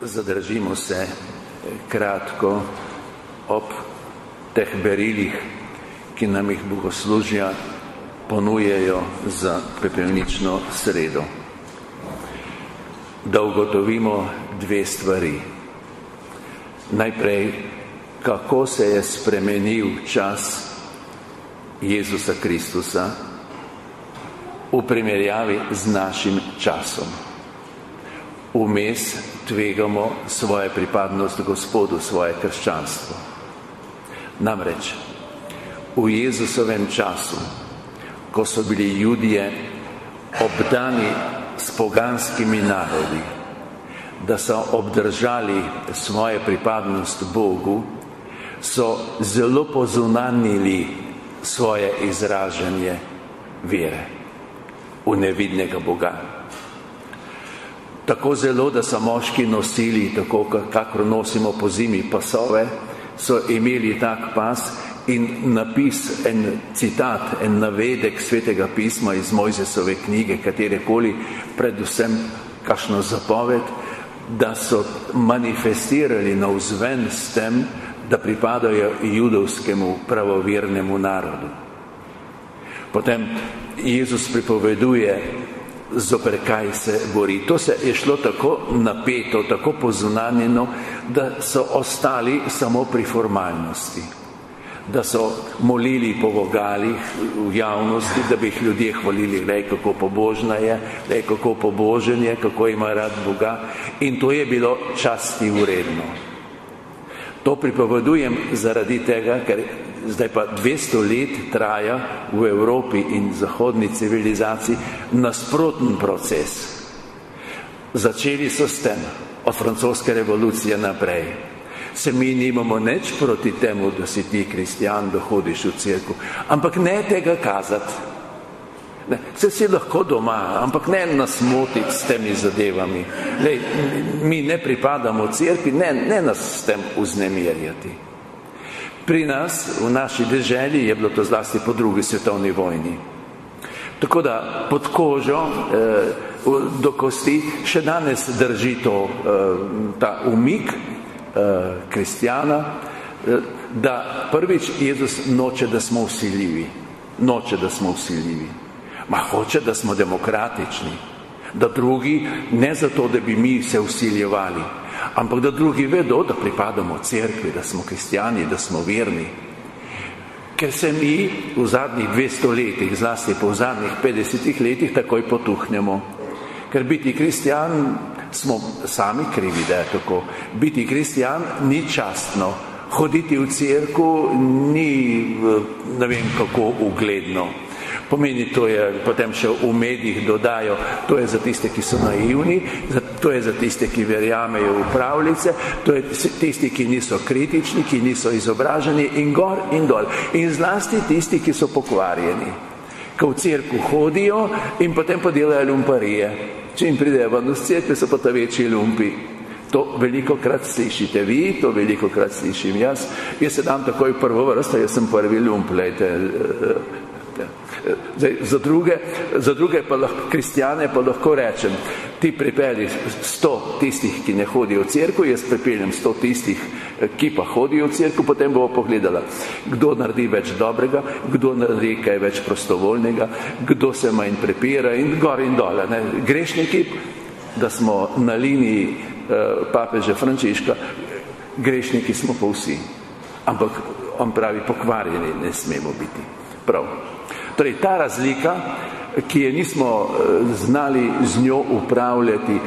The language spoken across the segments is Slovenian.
zadržimo se kratko ob teh berilih, ki nam jih bogoslužja ponujejo za pepelnično sredo. Da ugotovimo dve stvari. Najprej, kako se je spremenil čas Jezusa Kristusa v primerjavi z našim časom. Vmes tvegamo svoje pripadnost Gospodu, svoje krščanstvo. Namreč v Jezusovem času, ko so bili ljudje obdani s poganskimi narodi, da so obdržali svoje pripadnost Bogu, so zelo pozunanili svoje izražanje vere v nevidnega Boga tako zelo, da so moški nosili, tako kakor nosimo po zimi pasove, so imeli tak pas in napis, en citat, en navedek svetega pisma iz Mojzesove knjige, katerekoli, predvsem kašno zapoved, da so manifestirali na vzven s tem, da pripadajo judovskemu pravovernemu narodu. Potem Jezus pripoveduje zoper kaj se bori. To se je šlo tako napeto, tako pozunanjeno, da so ostali samo pri formalnosti. Da so molili po vogalih v javnosti, da bi jih ljudje hvalili, lej, kako pobožna je, lej, kako pobožen je, kako ima rad Boga. In to je bilo časti uredno. To pripovedujem zaradi tega, ker zdaj pa 200 let traja v Evropi in zahodni civilizaciji nasproten proces. Začeli so s tem od francoske revolucije naprej. Se mi nimamo neč proti temu, da si ti kristjan, da hodiš v crkvu, ampak ne tega kazati. Ne, se si lahko doma, ampak ne nas motiti s temi zadevami. Lej, mi ne pripadamo crkvi, ne, ne nas s tem uznemirjati. Pri nas, v naši deželi, je bilo to zlasti po drugi svetovni vojni. Tako da pod kožo eh, do kosti še danes drži to, eh, ta umik eh, kristjana, eh, da prvič Jezus noče, da smo usiljivi. Noče, da smo usiljivi. Ma hoče, da smo demokratični. Da drugi, ne zato, da bi mi se usiljevali, ampak da drugi vedo, da pripadamo cerkvi, da smo kristijani, da smo verni. Ker se mi v zadnjih 200 letih, zlasti po zadnjih 50 letih, takoj potuhnemo. Ker biti kristijan smo sami krivi, da je tako. Biti kristijan ni častno, hoditi v cerku ni ne vem kako ugledno. Pomeni, to je potem še v medijih dodajo, to je za tiste, ki so naivni, to je za tiste, ki verjamejo v pravljice, to je tisti, ki niso kritični, ki niso izobraženi in gor in dol. In zlasti tisti, ki so pokvarjeni, ko v cerku hodijo in potem podelajo lumparije. Če jim pridejo ven z cerkve, so pa ta večji lumpi. To veliko krat slišite vi, to veliko krat slišim jaz. Jaz se dam takoj prvo vrsto, jaz sem prvi lump, lejte, Zdaj, za, druge, za druge pa lahko, kristjane pa lahko rečem, ti pripelji sto tistih, ki ne hodijo v cerku, jaz pripeljem sto tistih, ki pa hodijo v cerku, potem bomo pogledala, kdo naredi več dobrega, kdo naredi kaj več prostovoljnega, kdo se manj prepira in gor in dole. Ne. Grešniki, da smo na liniji eh, papeže Frančiška, grešniki smo pa vsi. Ampak on pravi, pokvarjeni ne smemo biti. Prav. Torej, ta razlika, ki je nismo eh, znali z njo upravljati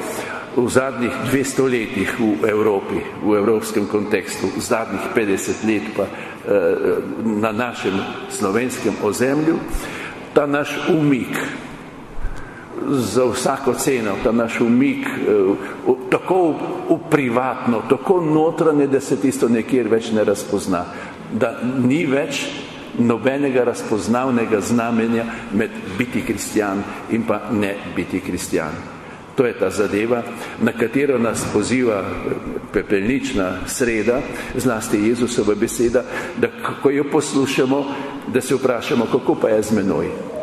v zadnjih 200 letih v Evropi, v evropskem kontekstu, v zadnjih 50 let pa eh, na našem slovenskem ozemlju, ta naš umik za vsako ceno, ta naš umik eh, tako v privatno, tako notranje, da se tisto nekjer več ne razpozna, da ni več nobenega razpoznavnega znamenja med biti kristjan in pa ne biti kristjan. To je ta zadeva, na katero nas poziva pepelnična sreda, zlasti Jezusova beseda, da ko jo poslušamo, da se vprašamo, kako pa je z menoj.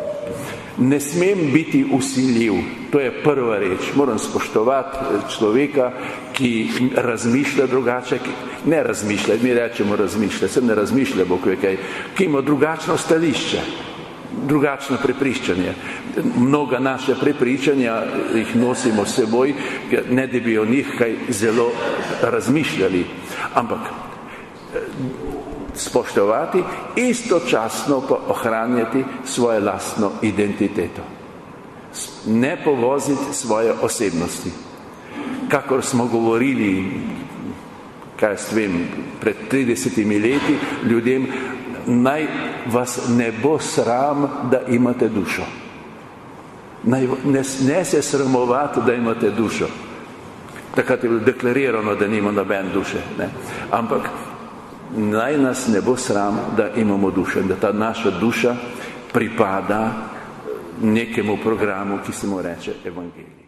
Ne smem biti usiljiv, to je prva reč. Moram spoštovati človeka, ki razmišlja drugače, ki ne razmišlja, mi rečemo razmišlja, sem ne razmišlja, bo kaj, ki ima drugačno stališče, drugačno prepričanje. Mnoga naše prepričanja jih nosimo s seboj, ne da bi o njih kaj zelo razmišljali, ampak eh, spoštovati, istočasno pa ohranjati svojo lastno identiteto. Ne povoziti svoje osebnosti. Kakor smo govorili, kaj s vem, pred 30 leti ljudem, naj vas ne bo sram, da imate dušo. Naj, ne, ne se sramovati, da imate dušo. Takrat je bilo deklarirano, da nima noben duše. Ne? Ampak naj nas ne bo sram, da imamo dušo in da ta naša duša pripada nekemu programu, ki se mu reče evangelij.